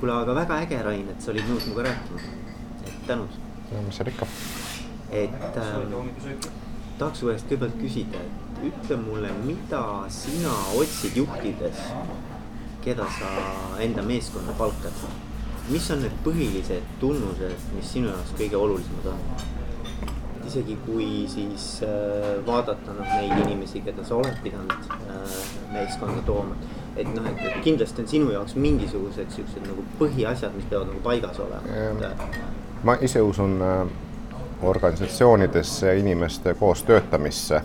kuule, aga väga äge, Rain, et sa olid nõus minuga rääkima. et tänud. no mis seal ikka. et äh, tahaks su käest kõigepealt küsida, et ütle mulle, mida sina otsid juhtides, keda sa enda meeskonna palkad? mis on need põhilised tunnused, mis sinu jaoks kõige olulisemad on? isegi kui siis äh, vaadata noh, neid inimesi, keda sa oled pidanud äh, meeskonda tooma et noh, et kindlasti on sinu jaoks mingisugused siuksed nagu põhiasjad, mis peavad nagu paigas olema. ma ise usun äh, organisatsioonidesse, inimeste koos töötamisse.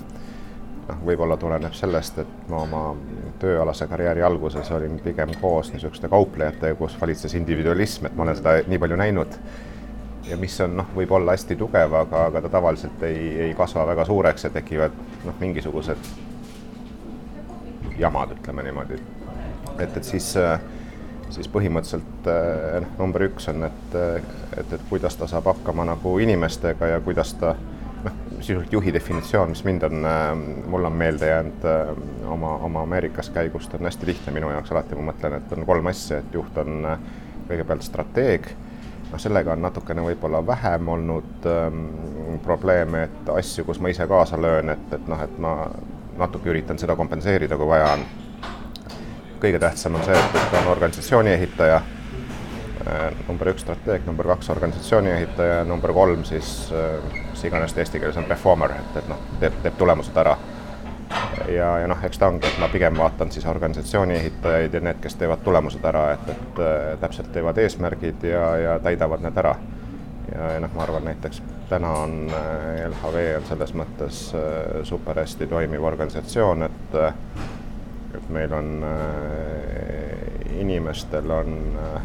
noh, võib-olla tuleneb sellest, et ma oma tööalase karjääri alguses olin pigem koos niisuguste kauplejatega, kus valitses individualism, et ma olen seda nii palju näinud ja mis on noh, võib olla hästi tugev, aga, aga ta tavaliselt ei, ei kasva väga suureks ja tekivad noh, mingisugused jamad, ütleme niimoodi et, et siis, äh, siis põhimõtteliselt äh, noh, number üks on, et, et, et kuidas ta saab hakkama nagu inimestega ja kuidas ta noh, sisuliselt juhi definitsioon, mis mind on, äh, mul on meelde jäänud oma, oma Ameerikas käigust, on hästi lihtne. Minu jaoks alati, ma mõtlen, et on kolm asja, et juht on kõigepealt strateeg, noh, sellega on natukene võib-olla vähem olnud ähm, probleeme, et asju, kus ma ise kaasa löön, et, et noh, et ma natuke üritan seda kompenseerida, kui vaja on kõige tähtsam on see, et, et on organisatsiooni ehitaja, äh, number üks strateeg, number kaks organisatsiooni ehitaja, number kolm siis äh, mis iganes eesti keeles on performer, et, et noh, teeb, teeb tulemused ära. ja, ja noh, eks ta ongi, et ma pigem vaatan siis organisatsiooni ehitajaid ja need, kes teevad tulemused ära, et, et äh, täpselt teevad eesmärgid ja, ja täidavad need ära. ja, ja noh, ma arvan näiteks täna on LHV on selles mõttes super hästi toimiv organisatsioon, et et meil on äh, inimestel on, äh,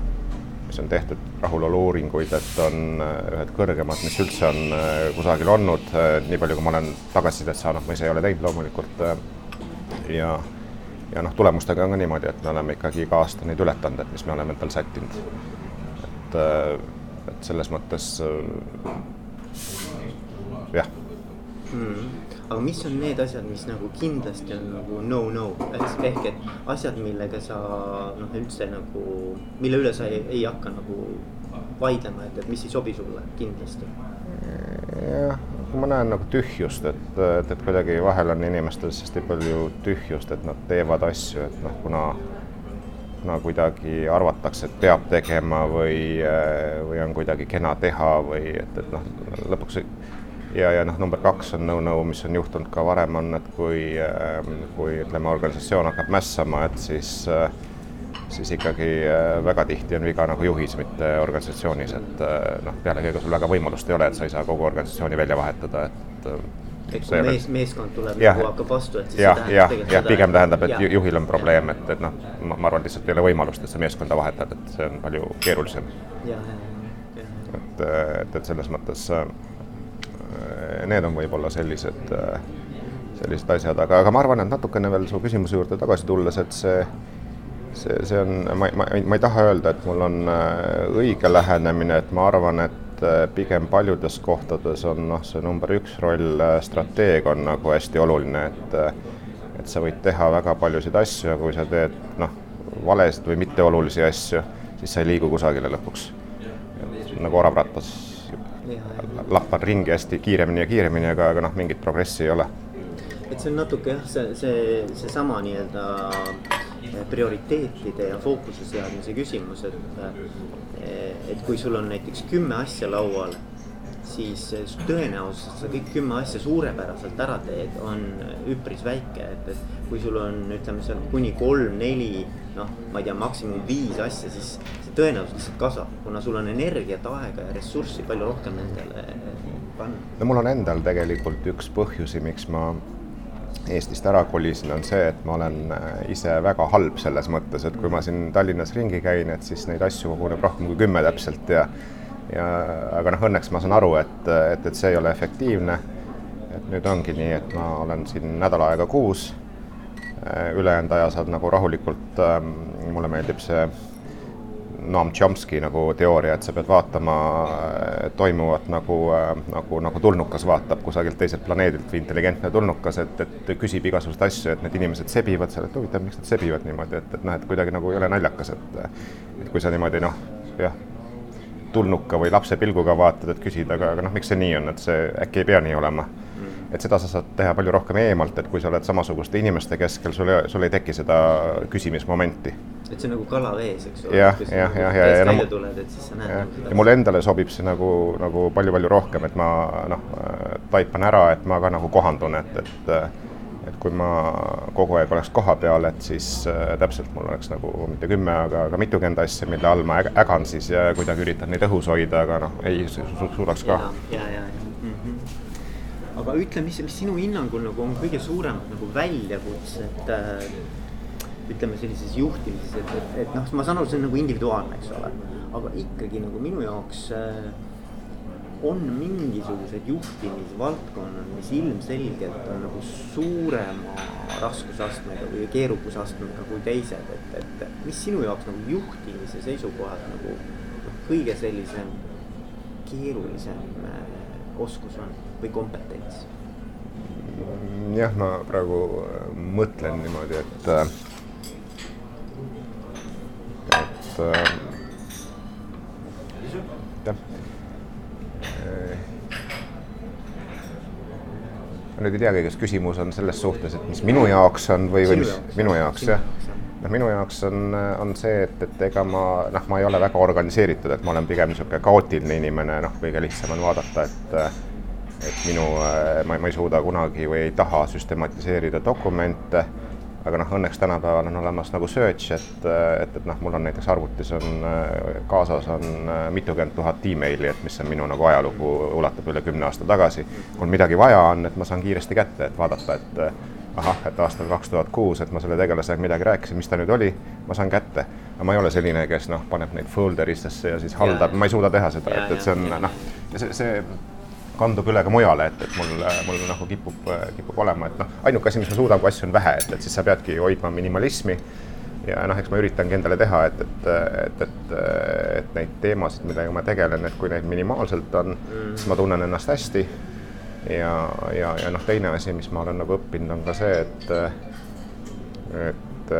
mis on tehtud rahulolu-uuringuid, et on äh, ühed kõrgemad, mis üldse on kusagil olnud, nii palju, kui ma olen tagasisidet saanud, ma ise ei ole teinud loomulikult. ja, ja noh, tulemustega on ka niimoodi, et me oleme ikkagi iga aasta neid ületanud, et mis me oleme endale sättinud. et, et selles mõttes jah mm aga mis on need asjad, mis nagu kindlasti on nagu no-no, ehk, ehk et asjad, millega sa noh, üldse nagu, mille üle sa ei, ei hakka nagu vaidlema, et, et mis ei sobi sulle kindlasti? jah, ma näen nagu tühjust, et, et, et kuidagi vahel on inimestel hästi palju tühjust, et nad teevad asju, et noh, kuna kuna kuidagi arvatakse, et peab tegema või, või on kuidagi kena teha või et, et noh, lõpuks ja, ja noh, number kaks on no-no, mis on juhtunud ka varem, on, et kui, ähm, kui ütleme, organisatsioon hakkab mässama, et siis, äh, siis ikkagi äh, väga tihti on viga nagu juhis, mitte organisatsioonis, et äh, noh, pealegi ega sul väga võimalust ei ole, et sa ei saa kogu organisatsiooni välja vahetada, et et kui mees, meeskond tuleb ja nagu hakkab vastu, et siis ja, see tähendab tegelikult seda. pigem tähendab, et ja. juhil on probleem, et, et noh, ma arvan, lihtsalt ei ole võimalust, et sa meeskonda vahetad, et see on palju keerulisem. et, et, et selles mõttes äh, need on võib-olla sellised, sellised asjad, aga, aga ma arvan, et natukene veel su küsimuse juurde tagasi tulles, et see, see, see on, ma, ma, ma ei taha öelda, et mul on äh, õige lähenemine, et ma arvan, et äh, pigem paljudes kohtades on noh, see number üks roll, äh, strateeg on nagu hästi oluline, et et sa võid teha väga paljusid asju ja kui sa teed noh, valesid või mitteolulisi asju, siis sa ei liigu kusagile lõpuks. nagu oravrattas lappan ringi hästi kiiremini ja kiiremini, aga, aga noh, mingit progressi ei ole. et see on natuke jah, see, see, seesama nii-öelda eh, prioriteetide ja fookuse seadmise küsimus, et eh, et kui sul on näiteks kümme asja laual, siis tõenäosus, et sa kõik kümme asja suurepäraselt ära teed, on üpris väike, et, et kui sul on, ütleme seal kuni kolm-neli, noh, ma ei tea, maksimum viis asja, siis tõenäosus lihtsalt kasvab, kuna sul on energiat, aega ja ressurssi palju rohkem nendele panna. no mul on endal tegelikult üks põhjusi, miks ma Eestist ära kolisin, on see, et ma olen äh, ise väga halb selles mõttes, et kui ma siin Tallinnas ringi käin, et siis neid asju koguneb rohkem kui kümme täpselt ja ja aga noh, õnneks ma saan aru, et, et, et see ei ole efektiivne. et nüüd ongi nii, et ma olen siin nädal aega kuus, äh, ülejäänud aja saad nagu rahulikult ähm,, mulle meeldib see Noam Chomsky nagu teooria, et sa pead vaatama toimuvat nagu, nagu, nagu tulnukas vaatab kusagilt teiselt planeedilt või intelligentne tulnukas, et, et küsib igasuguseid asju, et need inimesed sebivad seal, et huvitav, miks nad sebivad niimoodi, et, et noh, et kuidagi nagu ei ole naljakas, et et kui sa niimoodi noh, jah, tulnuka või lapse pilguga vaatad, et küsid, aga, aga noh, miks see nii on, et see äkki ei pea nii olema et seda sa saad teha palju rohkem eemalt, et kui sa oled samasuguste inimeste keskel, sul ei, sul ei teki seda küsimismomenti. Et see on nagu kala vees, eks ole. jah, jah, jah, ja, ja, ja no, tuled, et siis sa näed. Nagu ja mulle endale sobib see nagu, nagu palju-palju rohkem, et ma noh, taipan ära, et ma ka nagu kohandun, et, et et kui ma kogu aeg oleks koha peal, et siis äh, täpselt mul oleks nagu mitte kümme, aga, aga mitukümmend asja, mille all ma ägan siis ja kuidagi üritan neid õhus hoida, aga noh, ei su suudaks ka. ja, ja, ja, ja aga ütle, mis, mis sinu hinnangul nagu on kõige suuremad nagu väljakutsed äh, ütleme sellises juhtimises, et, et, et noh, ma saan aru, see on nagu individuaalne, eks ole, aga ikkagi nagu minu jaoks äh, on mingisugused juhtimisvaldkonnad, mis ilmselgelt on nagu suurema raskusastmega või keerukusastmega kui teised, et, et mis sinu jaoks nagu juhtimise seisukohalt nagu noh, kõige sellisem keerulisem äh, oskus on või kompetents? jah, ma praegu äh, mõtlen niimoodi, et, äh, et äh, jah. ma nüüd ei teagi, kas küsimus on selles suhtes, et mis minu jaoks on või, või mis minu jaoks jah. Noh, minu jaoks on, on see, et, et ega ma noh, ma ei ole väga organiseeritud, et ma olen pigem niisugune kaootiline inimene, noh, kõige lihtsam on vaadata, et et minu, ma, ma ei suuda kunagi või ei taha süstematiseerida dokumente, aga noh, õnneks tänapäeval on olemas nagu search, et, et, et noh, mul on näiteks arvutis on kaasas on mitukümmend tuhat emaili, et mis on minu nagu ajalugu, ulatub üle kümne aasta tagasi. kui midagi vaja on, et ma saan kiiresti kätte, et vaadata, et ahah, et aastal kaks tuhat kuus, et ma selle tegelasega midagi rääkisin, mis ta nüüd oli, ma saan kätte. aga ma ei ole selline, kes noh, paneb neid folder istesse ja siis haldab, ma ei suuda teha seda, et, et see on noh, see, see kandub üle ka mujale, et, et mul, mul nagu kipub, kipub olema, et noh, ainuke asi, mis ma suudan, kui asju on vähe, et, et siis sa peadki hoidma minimalismi. ja noh, eks ma üritangi endale teha, et, et, et, et, et neid teemasid, millega ma tegelen, et kui neid minimaalselt on mm., siis ma tunnen ennast hästi ja, ja, ja noh, teine asi, mis ma olen nagu õppinud, on ka see, et, et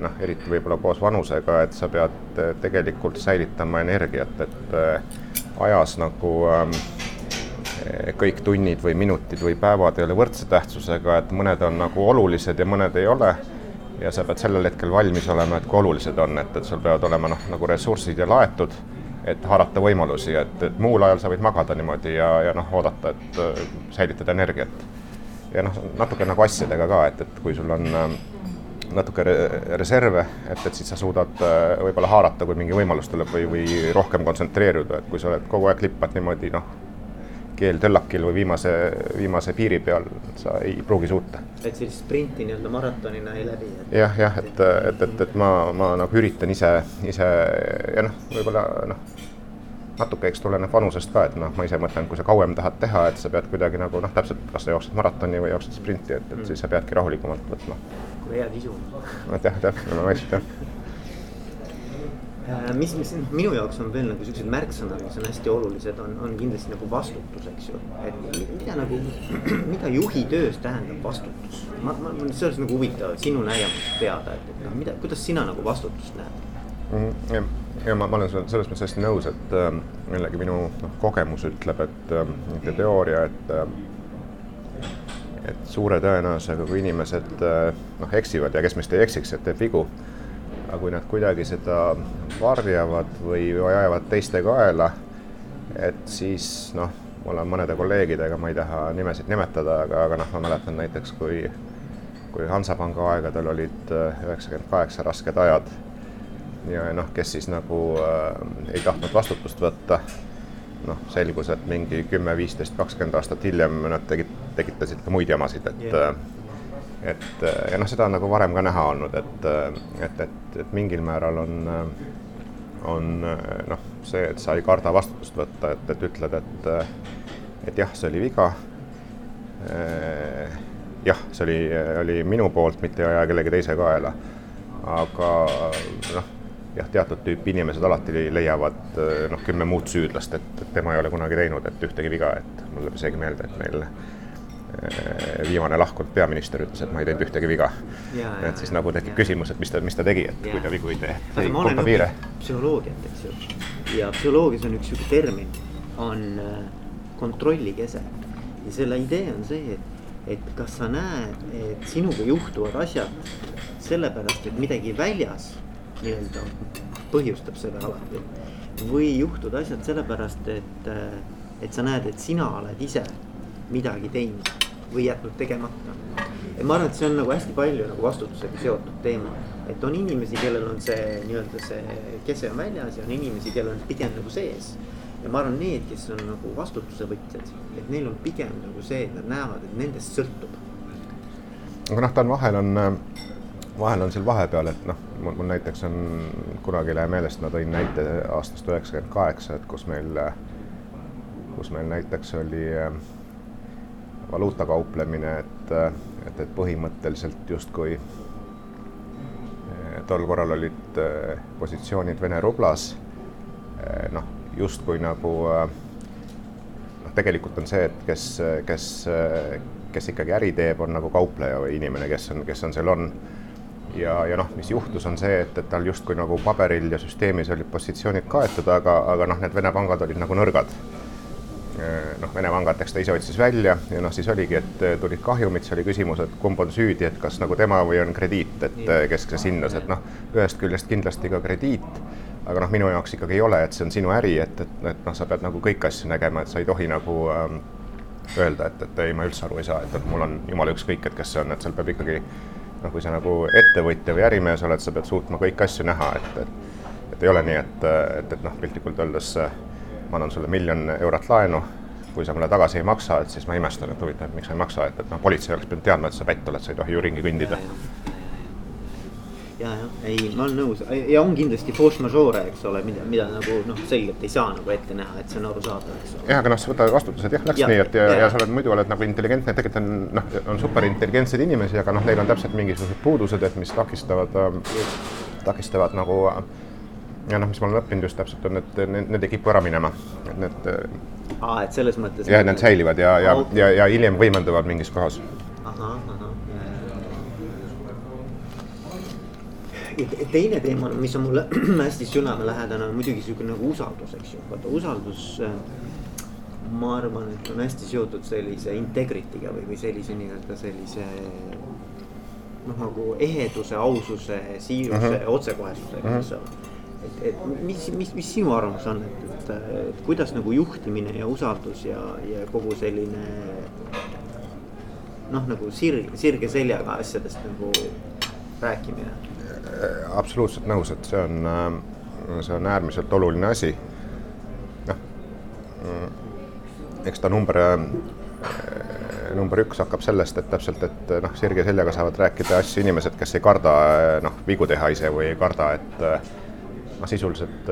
noh, eriti võib-olla koos vanusega, et sa pead tegelikult säilitama energiat, et ajas nagu ähm, kõik tunnid või minutid või päevad ei ole võrdse tähtsusega, et mõned on nagu olulised ja mõned ei ole. ja sa pead sellel hetkel valmis olema, et kui olulised on, et, et sul peavad olema noh, nagu ressursid ja laetud et haarata võimalusi, et, et muul ajal sa võid magada niimoodi ja, ja noh, oodata, et äh, säilitada energiat. ja noh, natuke nagu asjadega ka, et, et kui sul on äh, natuke re reserve, et, et siis sa suudad äh, võib-olla haarata, kui mingi võimalus tuleb või, või rohkem kontsentreeruda, et kui sa oled kogu aeg lippad niimoodi noh, keel töllakil või viimase, viimase piiri peal, sa ei pruugi suuta. et sellist sprinti nii-öelda maratonina ei läbi? jah, jah, et, et, et, et ma, ma nagu üritan ise, ise ja noh, võib-olla noh, natuke eks tuleneb vanusest ka, et noh, ma ise mõtlen, kui sa kauem tahad teha, et sa pead kuidagi nagu noh, täpselt, kas sa jooksed maratoni või jooksed sprinti, et, et mm. siis sa peadki rahulikumalt võtma. kui head isu. et jah, jah, no vaikselt jah mis, mis minu jaoks on veel nagu siuksed märksõnad, mis on hästi olulised, on, on kindlasti nagu vastutus, eks ju. et mida nagu, mida juhi töös tähendab vastutus? ma, ma, see oleks nagu huvitav sinu nägemust teada, et, et noh, mida, kuidas sina nagu vastutust näed mm,? ja, ja ma, ma olen selles mõttes hästi nõus, et äh, jällegi minu noh, kogemus ütleb, et äh, teooria, et äh, et suure tõenäosusega, kui inimesed äh, noh, eksivad ja kes meist ei eksiks, et teeb vigu aga kui nad kuidagi seda varjavad või ajavad teiste kaela, et siis noh, mul on mõnede kolleegidega, ma ei taha nimesid nimetada, aga, aga noh, ma mäletan näiteks, kui kui Hansapanga aegadel olid äh, üheksakümmend kaheksa rasked ajad ja noh, kes siis nagu äh, ei tahtnud vastutust võtta, noh, selgus, et mingi kümme, viisteist, kakskümmend aastat hiljem nad tegid, tekitasid ka muid jamasid, et yeah et ja noh, seda on nagu varem ka näha olnud, et, et, et, et mingil määral on, on noh, see, et sa ei karda vastutust võtta, et, et ütled, et, et jah, see oli viga. jah, see oli, oli minu poolt, mitte ei aja kellegi teise kaela. aga noh, jah, teatud tüüpi inimesed alati leiavad noh, kümme muud süüdlast, et tema ei ole kunagi teinud, et ühtegi viga, et mul tuleb isegi meelde, et meil viimane lahkunud peaminister ütles, et ma ei teinud ühtegi viga. et siis nagu tekib küsimus, et mis ta, mis ta tegi, et ja. kui ta vigu ei tee. ma olen õppinud psühholoogiat, eks ju, ja psühholoogias on üks sihuke termin, on kontrollikese. ja selle idee on see, et et kas sa näed, et sinuga juhtuvad asjad sellepärast, et midagi väljas nii-öelda põhjustab seda alati. või juhtuvad asjad sellepärast, et, et sa näed, et sina oled ise midagi teinud või jätnud tegemata. ja ma arvan, et see on nagu hästi palju nagu vastutusega seotud teema. et on inimesi, kellel on see nii-öelda see kese on väljas ja on inimesi, kellel on pigem nagu sees ja ma arvan, need, kes on nagu vastutuse võtjad, et neil on pigem nagu see, et nad näevad, et nendest sõltub. aga noh, ta on vahel on, vahel on seal vahepeal, et noh, mul näiteks on kunagi ei lähe meelest, ma tõin näite aastast üheksakümmend kaheksa, et kus meil, kus meil näiteks oli äh, valuuta kauplemine, et, et, et põhimõtteliselt justkui äh, tol korral olid äh, positsioonid Vene rublas, noh justkui nagu noh, tegelikult on see, et kes, kes, kes ikkagi äri teeb, on nagu kaupleja või inimene, kes on, kes on seal on. ja, ja noh, mis juhtus, on see, et, et tal justkui nagu paberil ja süsteemis olid positsioonid kaetud, aga, aga noh, need Vene pangad olid nagu nõrgad noh, Vene pangad, eks ta ise otsis välja ja noh, siis oligi, et tulid kahjumid, siis oli küsimus, et kumb on süüdi, et kas nagu tema või on krediit, et kes kes hindas, et noh, ühest küljest kindlasti ka krediit aga noh, minu jaoks ikkagi ei ole, et see on sinu äri, et, et, et noh, sa pead nagu kõiki asju nägema, et sa ei tohi nagu ähm, öelda, et, et ei, ma üldse aru ei saa, et, et mul on jumala ükskõik, et kes see on, et seal peab ikkagi noh, kui sa nagu ettevõtja või ärimees oled, sa pead suutma kõiki asju näha, et, et et ei ole nii, et, et, et noh, piltlikult öeldes ma annan sulle miljon eurot laenu, kui sa mulle tagasi ei maksa, et siis ma imestan, et huvitav, miks sa ei maksa, et, et noh, politsei oleks pidanud teadma, et sa pätt oled, sa ei tohi ju ringi kõndida. Ja, jah, ei, ma olen nõus. Ja on kindlasti force majeure, eks ole, mida, mida nagu noh, selgelt ei saa nagu ette näha, et see on arusaadav, eks ole. jah, aga noh, sa võta vastutuse, et jah, läks ja, nii, et ja, ja, ja sa oled muidu oled nagu intelligentne, tegelikult on noh, on superintelligentseid inimesi, aga noh, neil on täpselt mingisugused puudused, et mis takistavad äh,, takistavad nagu äh, ja noh, mis ma olen õppinud just täpselt on, et need, need ei kipu ära minema, et need. aa, et selles mõttes. jah, need säilivad ja, ja, ja, ja hiljem võimenduvad mingis kohas. ahah, ahah teine teema, mis on mulle hästi südamelähedane, on muidugi sihuke nagu usaldus, eks ju, vaata usaldus. Äh, ma arvan, et on hästi seotud sellise integrity'ga või, või sellise nii-öelda sellise noh, nagu eheduse, aususe, siiruse uh, mhm. -huh. otsekohesusega uh, -huh. eks ole. Et, et mis, mis, mis sinu arvamus on, et, et, et kuidas nagu juhtimine ja usaldus ja, ja kogu selline noh, nagu sirge, sirge seljaga asjadest nagu rääkimine Äh, absoluutselt nõus, et see on, äh, see on äärmiselt oluline asi. noh, mm, eks ta number, äh, number üks hakkab sellest, et täpselt, et noh, sirge seljaga saavad rääkida asju inimesed, kes ei karda noh, vigu teha ise või ei karda, et noh, sisuliselt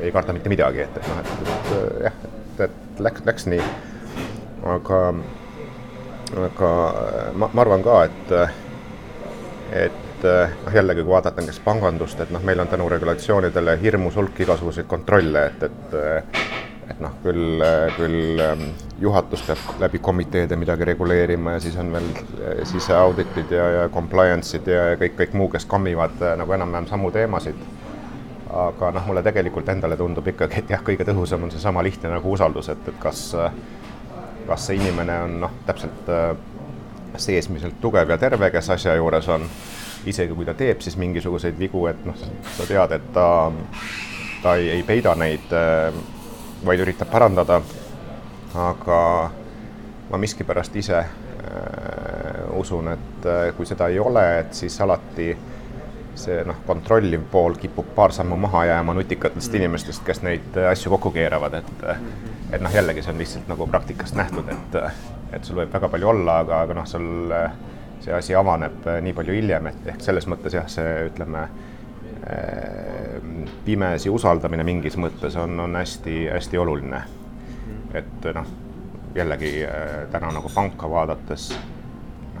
ei karda mitte midagi, et, et noh, et, et jah, et, et läks, läks nii. aga, aga ma, ma arvan ka, et, et et noh, jällegi kui vaadata näiteks pangandust, et noh, meil on tänu regulatsioonidele hirmus hulk igasuguseid kontrolle, et, et et noh, küll, küll ehm, juhatus peab läbi komiteede midagi reguleerima ja siis on veel siseauditid ja, ja compliance'id ja kõik, kõik muu, kes kammivad nagu enam-vähem samu teemasid. Aga noh, mulle tegelikult endale tundub ikkagi, et jah, kõige tõhusam on seesama lihtne nagu usaldus, et, et kas, kas see inimene on noh, täpselt seesmiselt tugev ja terve, kes asja juures on isegi kui ta teeb siis mingisuguseid vigu, et noh, sa tead, et ta, ta ei, ei peida neid, äh, vaid üritab parandada. aga ma miskipärast ise äh, usun, et äh, kui seda ei ole, et siis alati see noh, kontrolliv pool kipub paar sammu maha jääma nutikatest mm. inimestest, kes neid asju kokku keeravad, et et noh, jällegi see on lihtsalt nagu praktikast nähtud, et et sul võib väga palju olla, aga, aga noh, sul see asi avaneb äh, nii palju hiljem, et ehk selles mõttes jah, see ütleme, äh, pimesi usaldamine mingis mõttes on, on hästi-hästi oluline. et noh, jällegi äh, täna nagu panka vaadates,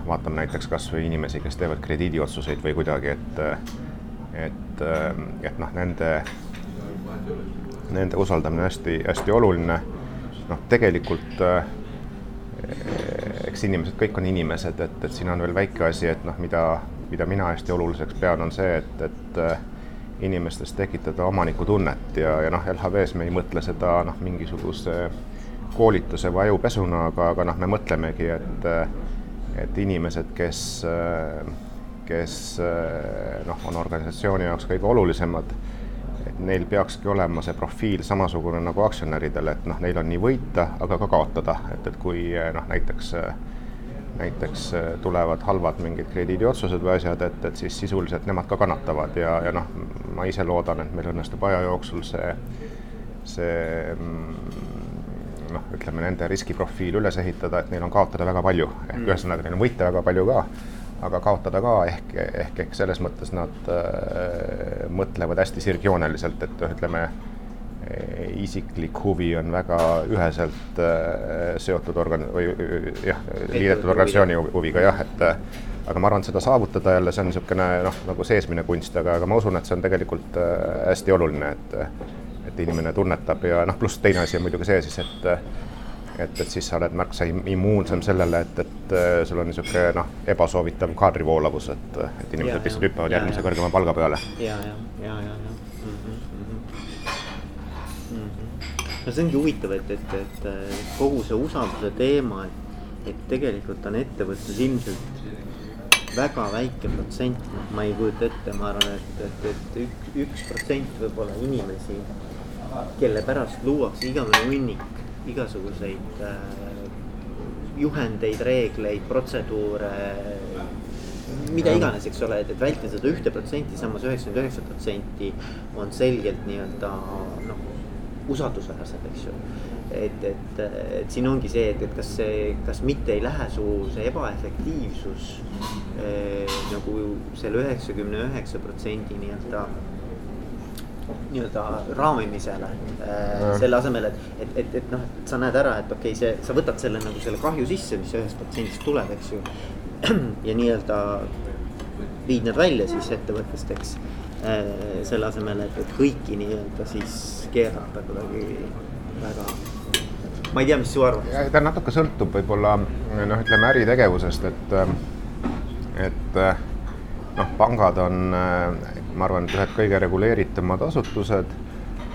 noh, vaatame näiteks kas või inimesi, kes teevad krediidiotsuseid või kuidagi, et et, et noh, nende, nende usaldamine hästi-hästi oluline. noh, tegelikult eks inimesed kõik on inimesed, et, et siin on veel väike asi, et noh, mida, mida mina hästi oluliseks pean, on see, et, et inimestes tekitada omanikutunnet ja, ja noh, LHV-s me ei mõtle seda noh, mingisuguse koolituse või ajupesuna, aga, aga noh, me mõtlemegi, et, et inimesed, kes, kes noh, on organisatsiooni jaoks kõige olulisemad, et neil peakski olema see profiil samasugune nagu aktsionäridel, et noh, neil on nii võita, aga ka kaotada, et, et kui noh, näiteks näiteks tulevad halvad mingid krediidiotsused või asjad, et, et siis sisuliselt nemad ka kannatavad ja, ja noh, ma ise loodan, et meil õnnestub aja jooksul see, see noh, ütleme nende riskiprofiil üles ehitada, et neil on kaotada väga palju, ehk mm. ühesõnaga neil on võita väga palju ka, aga kaotada ka ehk, ehk, ehk selles mõttes nad äh, mõtlevad hästi sirgjooneliselt, et ütleme, isiklik huvi on väga üheselt äh, seotud organ- või jah, liidetud organisatsiooni huviga jah, et aga ma arvan, et seda saavutada jälle, see on niisugune noh, nagu seesmine kunst, aga, aga ma usun, et see on tegelikult äh, hästi oluline, et et inimene tunnetab ja noh, pluss teine asi on muidugi see siis, et et, et siis sa oled märksa immuunsem sellele, et, et sul on niisugune noh, ebasoovitav kaadrivoolavus, et, et inimesed lihtsalt hüppavad järgmise kõrgema palga peale. ja, ja, ja, ja, ja mm. -hmm. Mm -hmm. no see ongi huvitav, et, et, et kogu see usalduse teema, et, et tegelikult on ettevõttes ilmselt väga väike protsent, ma ei kujuta ette, ma arvan, et, et, et üks, üks protsent võib-olla inimesi, kelle pärast luuakse igavene hunnik igasuguseid äh, juhendeid, reegleid, protseduure, mida iganes, eks ole, et, et vältida seda ühte protsenti, samas üheksakümmend üheksa protsenti on selgelt nii-öelda noh, usaldusväärsed, eks ju. Et, et, et siin ongi see, et, et kas see, kas mitte ei lähe su see ebaefektiivsus eh, nagu selle üheksakümne üheksa protsendi nii-öelda nii-öelda raamimisele äh, selle asemel, et, et, et, et noh, et sa näed ära, et okei okay,, see, sa võtad selle nagu selle kahju sisse, mis ühest protsendist tuleb, eks ju. ja nii-öelda viid need välja siis ettevõttest, eks äh,. selle asemel, et, et kõiki nii-öelda siis keerata kuidagi väga ma ei tea, mis su arvamus on? ta natuke sõltub võib-olla noh, ütleme äritegevusest, et, et noh, pangad on, ma arvan, et ühed kõige reguleeritumad asutused.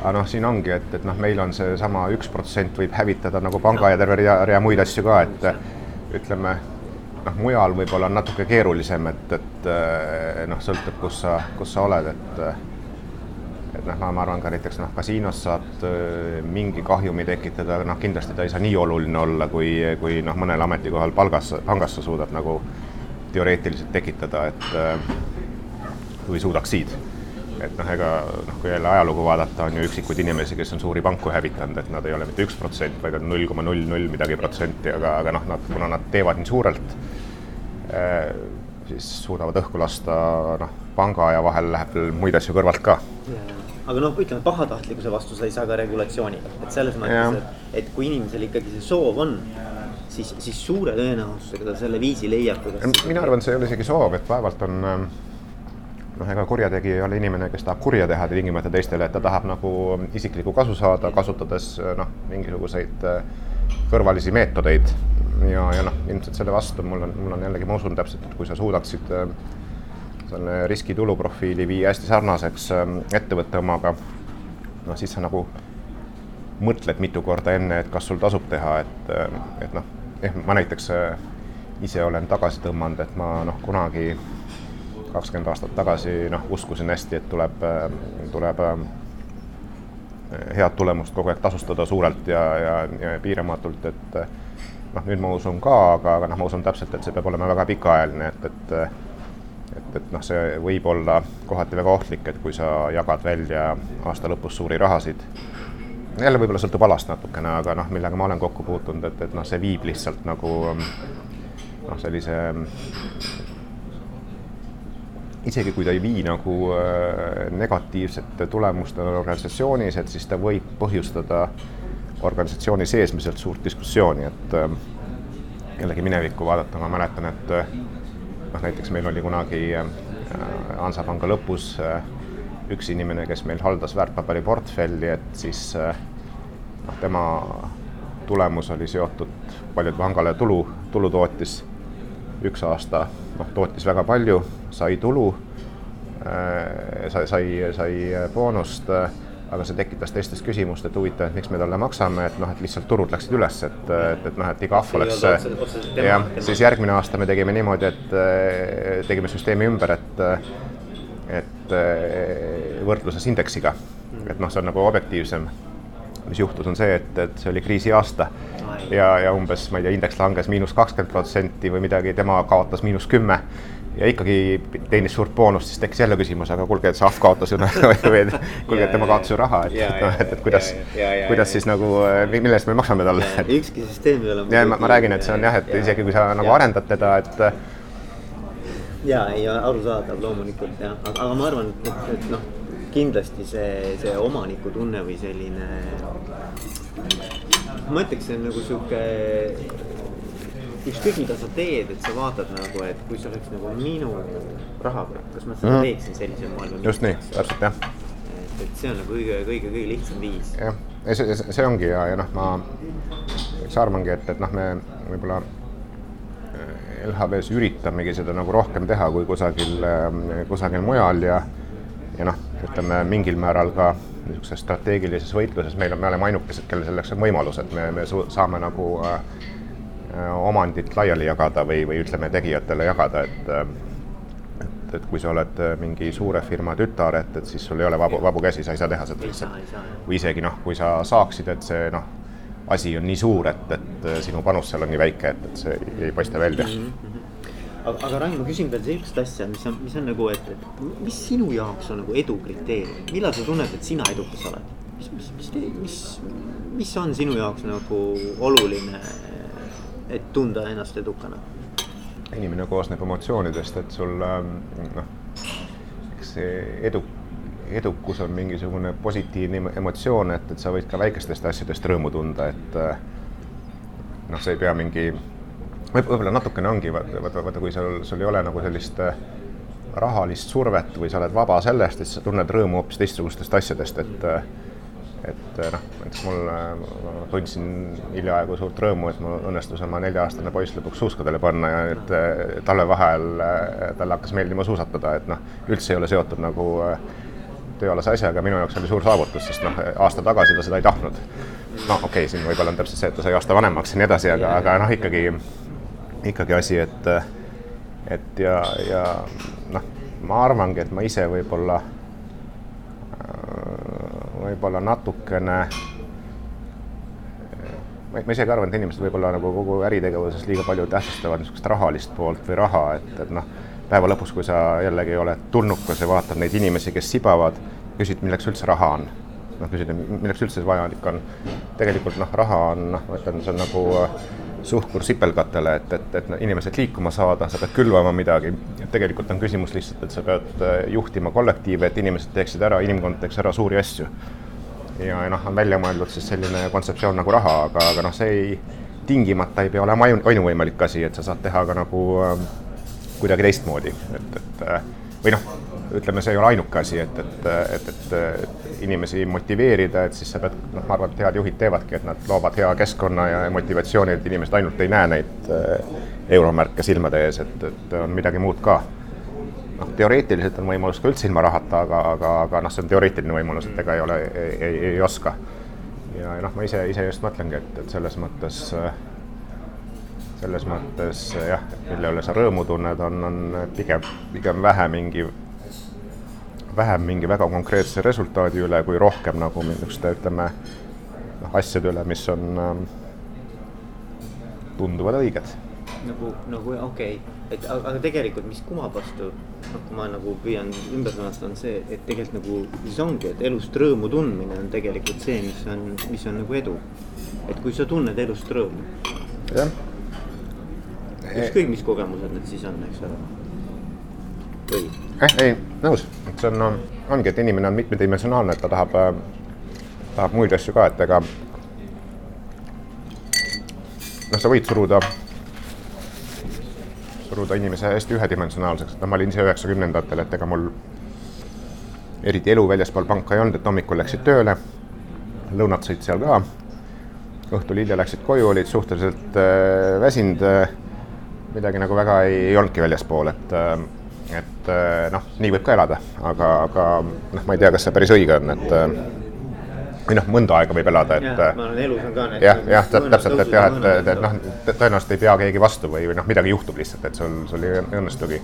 aga noh, siin ongi, et, et noh, meil on seesama üks protsent võib hävitada nagu panga ja terve rea, rea muid asju ka, et ütleme noh, mujal võib-olla on natuke keerulisem, et, et noh, sõltub, kus sa, kus sa oled, et et noh, ma arvan ka näiteks noh, kasiinos saad mingi kahjumi tekitada, noh kindlasti ta ei saa nii oluline olla, kui, kui noh, mõnel ametikohal palgas, pangas sa suudad nagu teoreetiliselt tekitada, et kui suudaksid. et noh, ega noh, kui jälle ajalugu vaadata, on ju üksikuid inimesi, kes on suuri panku hävitanud, et nad ei ole mitte üks protsent, vaid on null koma null null midagi protsenti, aga, aga noh, nad, kuna nad teevad nii suurelt, siis suudavad õhku lasta noh, panga ja vahel läheb veel muid asju kõrvalt ka aga noh, ütleme pahatahtlikkuse vastu sa ei saa ka regulatsiooniga, et selles mõttes, et, et kui inimesel ikkagi see soov on, siis, siis suure tõenäosusega ta selle viisi leiab, kuidas. mina arvan, see ei ole isegi soov, et vaevalt on ähm, noh, ega kurjategija ei ole inimene, kes tahab kurja teha tingimata teistele, et ta tahab nagu isiklikku kasu saada, kasutades noh, mingisuguseid äh, kõrvalisi meetodeid. ja, ja noh, ilmselt selle vastu mul on, mul on jällegi, ma usun täpselt, et kui sa suudaksid äh, selle riski-tulu profiili viia hästi sarnaseks ähm, ettevõtte omaga, noh siis sa nagu mõtled mitu korda enne, et kas sul tasub teha, et, et noh, eh ma näiteks äh, ise olen tagasi tõmmanud, et ma noh, kunagi kakskümmend aastat tagasi noh, uskusin hästi, et tuleb, ähm, tuleb head tulemust kogu aeg tasustada suurelt ja, ja, ja piiramatult, et noh, nüüd ma usun ka, aga, aga noh, ma usun täpselt, et see peab olema väga pikaajaline, et, et et, et noh, see võib olla kohati väga ohtlik, et kui sa jagad välja aasta lõpus suuri rahasid, jälle võib-olla sõltub alast natukene, aga noh, millega ma olen kokku puutunud, et, et noh, see viib lihtsalt nagu noh, sellise isegi kui ta ei vii nagu äh, negatiivsete tulemustele organisatsioonis, et siis ta võib põhjustada organisatsiooni seesmiselt suurt diskussiooni, et äh, jällegi minevikku vaadata, ma mäletan, et noh, näiteks meil oli kunagi äh, Hansapanga lõpus üks inimene, kes meil haldas väärtpaberiportfelli, et siis noh, tema tulemus oli seotud, palju pangale tulu, tulu tootis. üks aasta noh, tootis väga palju, sai tulu, sai, sai, sai boonust aga see tekitas teistes küsimust, et huvitav, et miks me talle maksame, et noh, et lihtsalt turud läksid üles, et, et, et noh, et iga ahv oleks. jah, siis järgmine aasta me tegime niimoodi, et eh, tegime süsteemi ümber, et, et võrdluses indeksiga, et noh, see on nagu objektiivsem. mis juhtus, on see, et, et see oli kriisiaasta ja, ja umbes, ma ei tea, indeks langes miinus kakskümmend protsenti või midagi, tema kaotas miinus kümme ja ikkagi teenis suurt boonust, siis tekkis jälle küsimus, aga kuulge, et see ahv kaotas ju või kuulge, et tema kaotas ju raha, et, et noh, et, et kuidas, kuidas siis nagu, mille eest me maksame talle. ükski süsteem ei ole. ja ma, ma räägin, et see on jah, et isegi kui sa nagu arendad teda, et. ja, ei arusaadav loomulikult jah, aga, ma arvan, et, et noh, kindlasti see, see omanikutunne või selline. ma ütleks, see on nagu sihuke ükskõik mida sa teed, et sa vaatad nagu, et kui see oleks nagu minu rahakott, kas ma seda mm teeksin sellisel moel. just nii, täpselt jah. et, et see on nagu kõige, kõige, kõige lihtsam viis. jah, see, see ongi ja, ja noh, ma eks arvangi, et, et noh, me võib-olla äh, LHV-s üritamegi seda nagu rohkem teha kui kusagil, äh, kusagil mujal ja ja noh, ütleme mingil määral ka niisuguses strateegilises võitluses meil on, me oleme ainukesed, kellel selleks on võimalus, et me, me saame nagu Äh, omandit laiali jagada või, või ütleme, tegijatele jagada, et äh, et, et kui sa oled äh, mingi suure firma tütar, et, et siis sul ei ole vabu, vabu käsi, sa ei saa teha seda lihtsalt. või isegi noh, kui sa saaksid, et see noh, asi on nii suur, et, et sinu panus seal on nii väike, et, et see ei, ei paista välja mm. -hmm. aga, aga Rain, ma küsin veel sellist asja, mis on, mis on nagu, et, et mis sinu jaoks on nagu edu kriteerium, millal sa tunned, et sina edukas oled? mis, mis, mis, mis, mis on sinu jaoks nagu oluline et tunda ennast edukana? inimene koosneb emotsioonidest, et sul ähm, noh, eks see edu, edukus on mingisugune positiivne emotsioon, et, et sa võid ka väikestest asjadest rõõmu tunda, et äh, noh, see ei pea mingi, võib-olla natukene ongi, vaata, vaata, vaata, kui sul, sul ei ole nagu sellist äh, rahalist survet või sa oled vaba sellest, et sa tunned rõõmu hoopis teistsugustest asjadest, et äh, et eh, noh, näiteks mul, eh, ma tundsin hiljaaegu suurt rõõmu, et mul õnnestus oma nelja-aastane poiss lõpuks suuskadele panna ja et eh, talvevaheajal talle hakkas meeldima suusatada, et noh, üldse ei ole seotud nagu tööalase asjaga, minu jaoks oli suur saavutus, sest noh, aasta tagasi ta seda ei tahtnud. noh, okei okay,, siin võib-olla on täpselt see, et ta sai aasta vanemaks ja nii edasi, aga, aga noh, ikkagi, ikkagi asi, et, et ja, ja noh, ma arvangi, et ma ise võib-olla võib-olla natukene ma, ma isegi arvan, et inimesed võib-olla nagu kogu äritegevuses liiga palju tähtsustavad niisugust rahalist poolt või raha, et, et noh, päeva lõpus, kui sa jällegi oled tulnukas ja vaatad neid inimesi, kes sibavad, küsid, milleks üldse raha on. Noh, küsid, milleks üldse see vajalik on. tegelikult noh, raha on, noh, ma ütlen, see on nagu suhkur sipelgatele, et, et, et inimesed liikuma saada, sa pead külvama midagi. tegelikult on küsimus lihtsalt, et sa pead äh, juhtima kollektiive, et inimesed teeksid ära, inimkond teeks ära suuri asju. ja, ja noh, on välja mõeldud siis selline kontseptsioon nagu raha, aga, aga noh, see ei, tingimata ei pea olema ainu, ainuvõimalik asi, et sa saad teha ka nagu äh, kuidagi teistmoodi, et, et äh, või noh, ütleme, see ei ole ainuke asi, et, et, et, et, inimesi motiveerida, et siis sa pead, noh, ma arvan, et head juhid teevadki, et nad loovad hea keskkonna ja motivatsiooni, et inimesed ainult ei näe neid äh, euromärke silmade ees, et, et on midagi muud ka. noh, teoreetiliselt on võimalus ka üldse ilma rahata, aga, aga, aga noh, see on teoreetiline võimalus, et ega ei ole, ei, ei, oska. ja noh, ma ise, ise just mõtlengi, et, et selles mõttes selles mõttes jah, mille üle sa rõõmu tunned, on, on pigem, pigem vähe mingi vähem mingi väga konkreetse resultaadi üle, kui rohkem nagu niisuguste, ütleme, noh, asjade üle, mis on ähm,, tunduvad õiged. nagu, nagu okei okay., et aga, aga tegelikult, mis kumab vastu, noh, kui ma nagu püüan ümber sõnastada, on see, et tegelikult nagu siis ongi, et elust rõõmu tundmine on tegelikult see, mis on, mis on nagu edu. et kui sa tunned elust rõõmu. jah. ükskõik, mis kogemused need siis on, eks ole või? Eh, ei, nõus, et see on, ongi, et inimene on mitmedimensionaalne, et ta tahab äh,, tahab muid asju ka, et ega noh, sa võid suruda, suruda inimese hästi ühedimensionaalseks, et noh, ma olin ise üheksakümnendatel, et ega mul eriti elu väljaspool panka ei olnud, et hommikul läksid tööle, lõunat sõid seal ka, õhtul hilja läksid koju, olid suhteliselt äh, väsinud äh,, midagi nagu väga ei, ei olnudki väljaspool, et äh, et äh, noh, nii võib ka elada, aga, aga noh, ma ei tea, kas see päris õige on, et äh, või noh, mõnda aega võib elada, et. jah, ma olen elus on ka need. jah, jah, täpselt, et jah, et, et, et noh, tõenäoliselt ei pea keegi vastu või, või noh, midagi juhtub lihtsalt, et sul, sul ei õnnestugi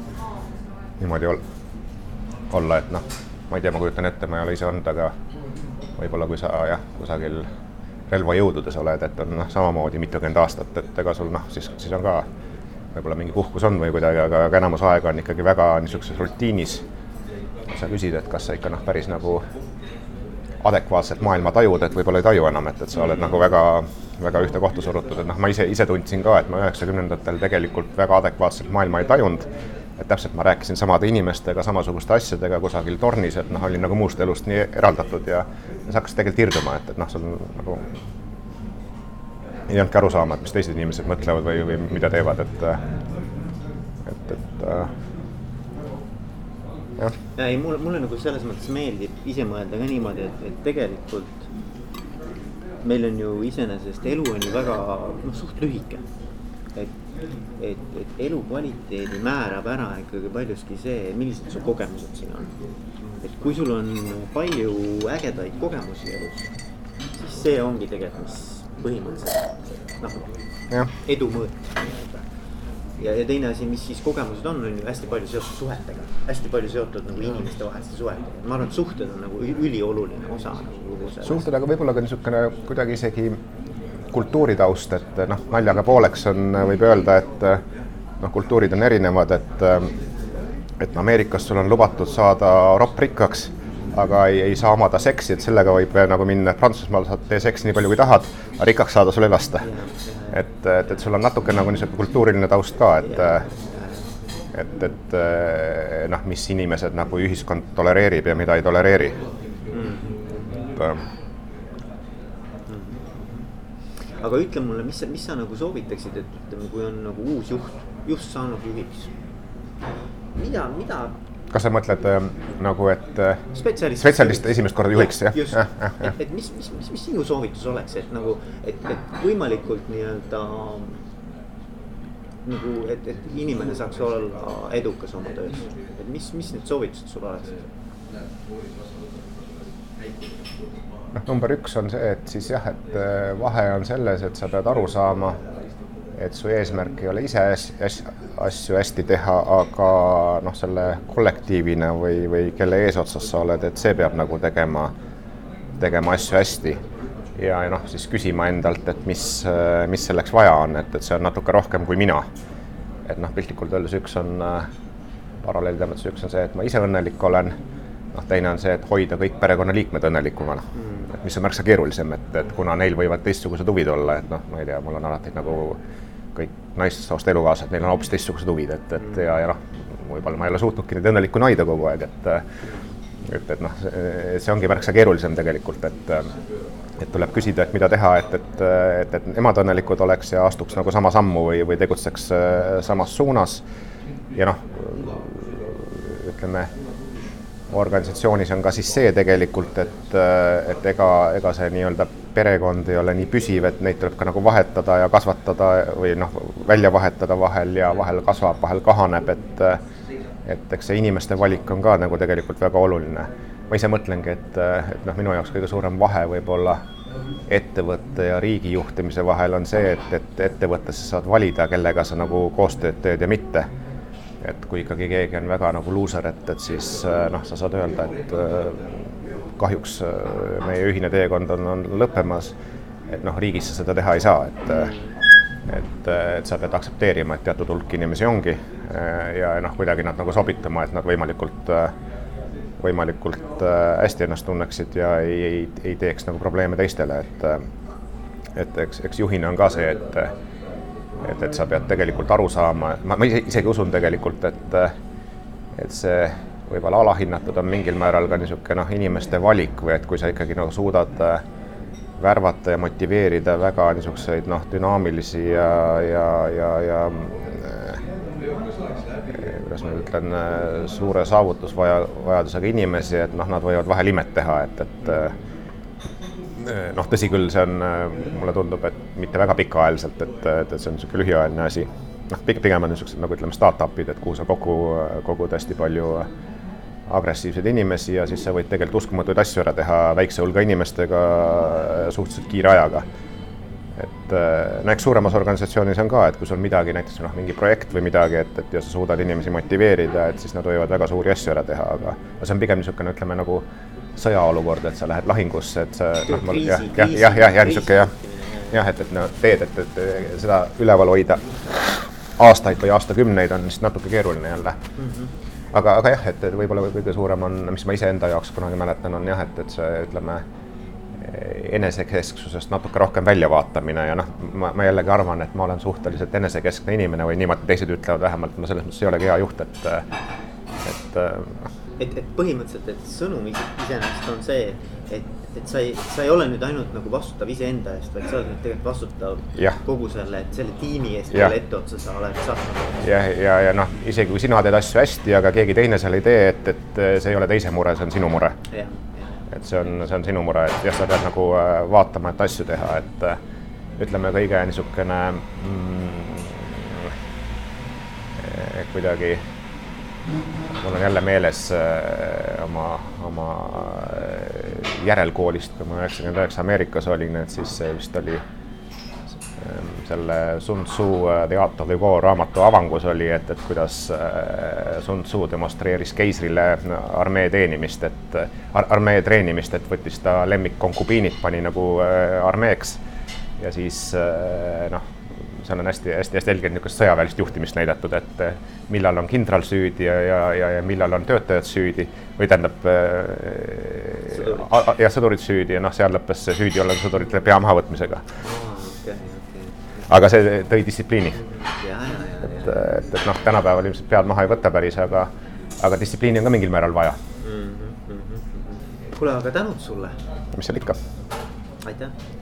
niimoodi ol, olla, et noh, ma ei tea, ma kujutan ette, ma ei ole ise olnud, aga võib-olla kui sa jah, kusagil relvajõududes oled, et on noh, samamoodi mitukümmend aastat, et ega sul noh, siis, siis on ka võib-olla mingi puhkus on või kuidagi, aga, aga enamus aega on ikkagi väga niisuguses rutiinis. sa küsid, et kas sa ikka noh, päris nagu adekvaatselt maailma tajud, et võib-olla ei taju enam, et, et sa oled nagu väga, väga ühte kohta surutud, et noh, ma ise, ise tundsin ka, et ma üheksakümnendatel tegelikult väga adekvaatselt maailma ei tajunud. et täpselt ma rääkisin samade inimestega, samasuguste asjadega kusagil tornis, et noh, olin nagu muust elust nii eraldatud ja sa hakkasid tegelikult irduma, et, et noh, sul nagu ei olnudki aru saama, et mis teised inimesed mõtlevad või, või mida teevad, et, et, et äh, jah. ja ei, mulle, mulle nagu selles mõttes meeldib ise mõelda ka niimoodi, et, et tegelikult meil on ju iseenesest elu on ju väga noh, suht lühike. et, et, et elukvaliteedi määrab ära ikkagi paljuski see, millised su kogemused siin on. et kui sul on palju ägedaid kogemusi elus, siis see ongi tegelikult, mis põhimõtteliselt noh, edu mõõt ja, ja teine asi, mis siis kogemused on, on ju hästi palju seotud suhetega, hästi palju seotud nagu inimestevaheliste suhetega, ma arvan, et suhted on nagu ülioluline osa nagu kogu sellest. suhted, aga võib-olla ka niisugune kuidagi isegi kultuuritaust, et noh, naljaga pooleks on, võib öelda, et noh, kultuurid on erinevad, et et Ameerikas sul on lubatud saada ropprikkaks aga ei, ei saa omada seksi, et sellega võib nagu minna, et Prantsusmaal saad tee seksi nii palju kui tahad, aga rikkaks saada sul ei lasta. et, et, et sul on natuke nagu niisugune kultuuriline taust ka, et et, et noh, mis inimesed nagu ühiskond tolereerib ja mida ei tolereeri et, aga ütle mulle, mis sa, mis sa nagu soovitaksid, et ütleme, kui on nagu uus juht, just saanud juhiks. mida, mida kas sa mõtled äh, nagu, et äh, spetsialist, spetsialist esimest korda juhiks, jah? just, et, et mis, mis, mis, mis sinu soovitus oleks, et nagu, et, et võimalikult nii-öelda nagu, et, et inimene saaks olla edukas oma töös, et mis, mis need soovitused sul oleksid? noh, number üks on see, et siis jah, et äh, vahe on selles, et sa pead aru saama et su eesmärk ei ole ise asju hästi teha, aga noh, selle kollektiivina või, või kelle eesotsas sa oled, et see peab nagu tegema, tegema asju hästi. ja, ja noh, siis küsima endalt, et mis, mis selleks vaja on, et, et see on natuke rohkem kui mina. et noh, piltlikult öeldes üks on äh,, paralleelide mõttes üks on see, et ma ise õnnelik olen, noh, teine on see, et hoida kõik perekonnaliikmed õnnelikuna mm., et mis on märksa keerulisem, et, et kuna neil võivad teistsugused huvid olla, et noh, ma ei tea, mul on alati nagu kõik naissoost elukaaslased, neil on hoopis teistsugused huvid, et, et ja, ja noh, võib-olla ma ei ole suutnudki neid õnnelikku naida kogu aeg, et et, et noh, see ongi märksa keerulisem tegelikult, et et tuleb küsida, et mida teha, et, et, et, et nemad õnnelikud oleks ja astuks nagu sama sammu või, või tegutseks samas suunas. ja noh, ütleme, organisatsioonis on ka siis see tegelikult, et, et ega, ega see nii-öelda perekond ei ole nii püsiv, et neid tuleb ka nagu vahetada ja kasvatada või noh, välja vahetada vahel ja vahel kasvab, vahel kahaneb, et et eks see inimeste valik on ka nagu tegelikult väga oluline. ma ise mõtlengi, et, et noh, minu jaoks kõige suurem vahe võib-olla ettevõtte ja riigi juhtimise vahel on see, et, et ettevõttes sa saad valida, kellega sa nagu koostööd teed ja mitte. et kui ikkagi keegi on väga nagu luuser, et, et siis noh, sa saad öelda, et kahjuks äh, meie ühine teekond on, on lõppemas. et noh, riigis sa seda teha ei saa, et et, et sa pead aktsepteerima, et teatud hulk inimesi ongi äh, ja noh, kuidagi nad nagu sobitama, et nad võimalikult, võimalikult äh, hästi ennast tunneksid ja ei, ei, ei teeks nagu probleeme teistele, et et eks, eks juhina on ka see, et et, et sa pead tegelikult aru saama, ma, ma isegi usun tegelikult, et et see võib-olla alahinnatud on mingil määral ka niisugune noh, inimeste valik või et kui sa ikkagi nagu suudad äh, värvata ja motiveerida väga niisuguseid noh, dünaamilisi ja, ja, ja, ja äh, kuidas ma ütlen, suure saavutusvaja, vajadusega inimesi, et noh, nad võivad vahel imet teha, et, et noh, tõsi küll, see on, mulle tundub, et mitte väga pikaajaliselt, et, et, et see on niisugune lühiajaline asi. noh, pigem on niisugused nagu ütleme, startup'id, et kuhu sa kokku kogud hästi palju agressiivseid inimesi ja siis sa võid tegelikult uskumatuid asju ära teha väikse hulga inimestega suhteliselt kiire ajaga et no eks suuremas organisatsioonis on ka, et kui sul midagi, näiteks noh, mingi projekt või midagi, et, et ja sa suudad inimesi motiveerida, et siis nad võivad väga suuri asju ära teha, aga see on pigem niisugune, ütleme nagu sõjaolukord, et sa lähed lahingusse, et sa noh, mul jah, jah, jah, jah, jah, niisugune jah, jah, et, et no teed, et, et seda üleval hoida aastaid või aastakümneid on siis natuke keeruline jälle mm. -hmm. Aga, aga jah, et võib-olla kõige suurem on, mis ma iseenda jaoks kunagi mäletan, on jah, et, et see ütleme enesekesksusest natuke rohkem väljavaatamine ja noh, ma, ma jällegi arvan, et ma olen suhteliselt enesekeskne inimene või niimoodi teised ütlevad vähemalt, ma selles mõttes ei olegi hea juht, et, et noh. et, et põhimõtteliselt, et sõnum iseenesest on see, et, et sa ei, sa ei ole nüüd ainult nagu vastutav iseenda eest, vaid sa oled nüüd tegelikult vastutav ja. kogu selle, selle tiimi eest, kelle etteotsa sa oled sattunud. jah, ja, ja, ja noh, isegi kui sina teed asju hästi, aga keegi teine seal ei tee, et, et see ei ole teise mure, see on sinu mure. et see on, see on sinu mure, et jah, sa pead nagu äh, vaatama, et asju teha, et äh, ütleme, kõige niisugune mm, kuidagi mul on jälle meeles äh, oma, oma järelkoolist, kui ma üheksakümmend üheksa Ameerikas olin, et siis vist oli Ehm, selle Sun Tzu äh, The Art of the War raamatu avangus oli, et, et kuidas äh, Sun Tzu demonstreeris keisrile armee teenimist, et ar armee treenimist, et võttis ta lemmikkonkubiinid, pani nagu äh, armeeks. Ja siis noh, seal on hästi-hästi-hästi selgelt niisugust sõjaväelist juhtimist näidatud, et millal on kindral süüdi ja, ja, ja, ja millal on töötajad süüdi või tähendab äh, jah, sõdurid süüdi ja noh, seal lõppes see süüdi olev sõdurite pea mahavõtmisega. Aga see tõi distsipliini. et, et, et noh, tänapäeval ilmselt pead maha ei võta päris, aga, aga distsipliini on ka mingil määral vaja. Mm -hmm.. kuule, aga tänud sulle. mis seal ikka. aitäh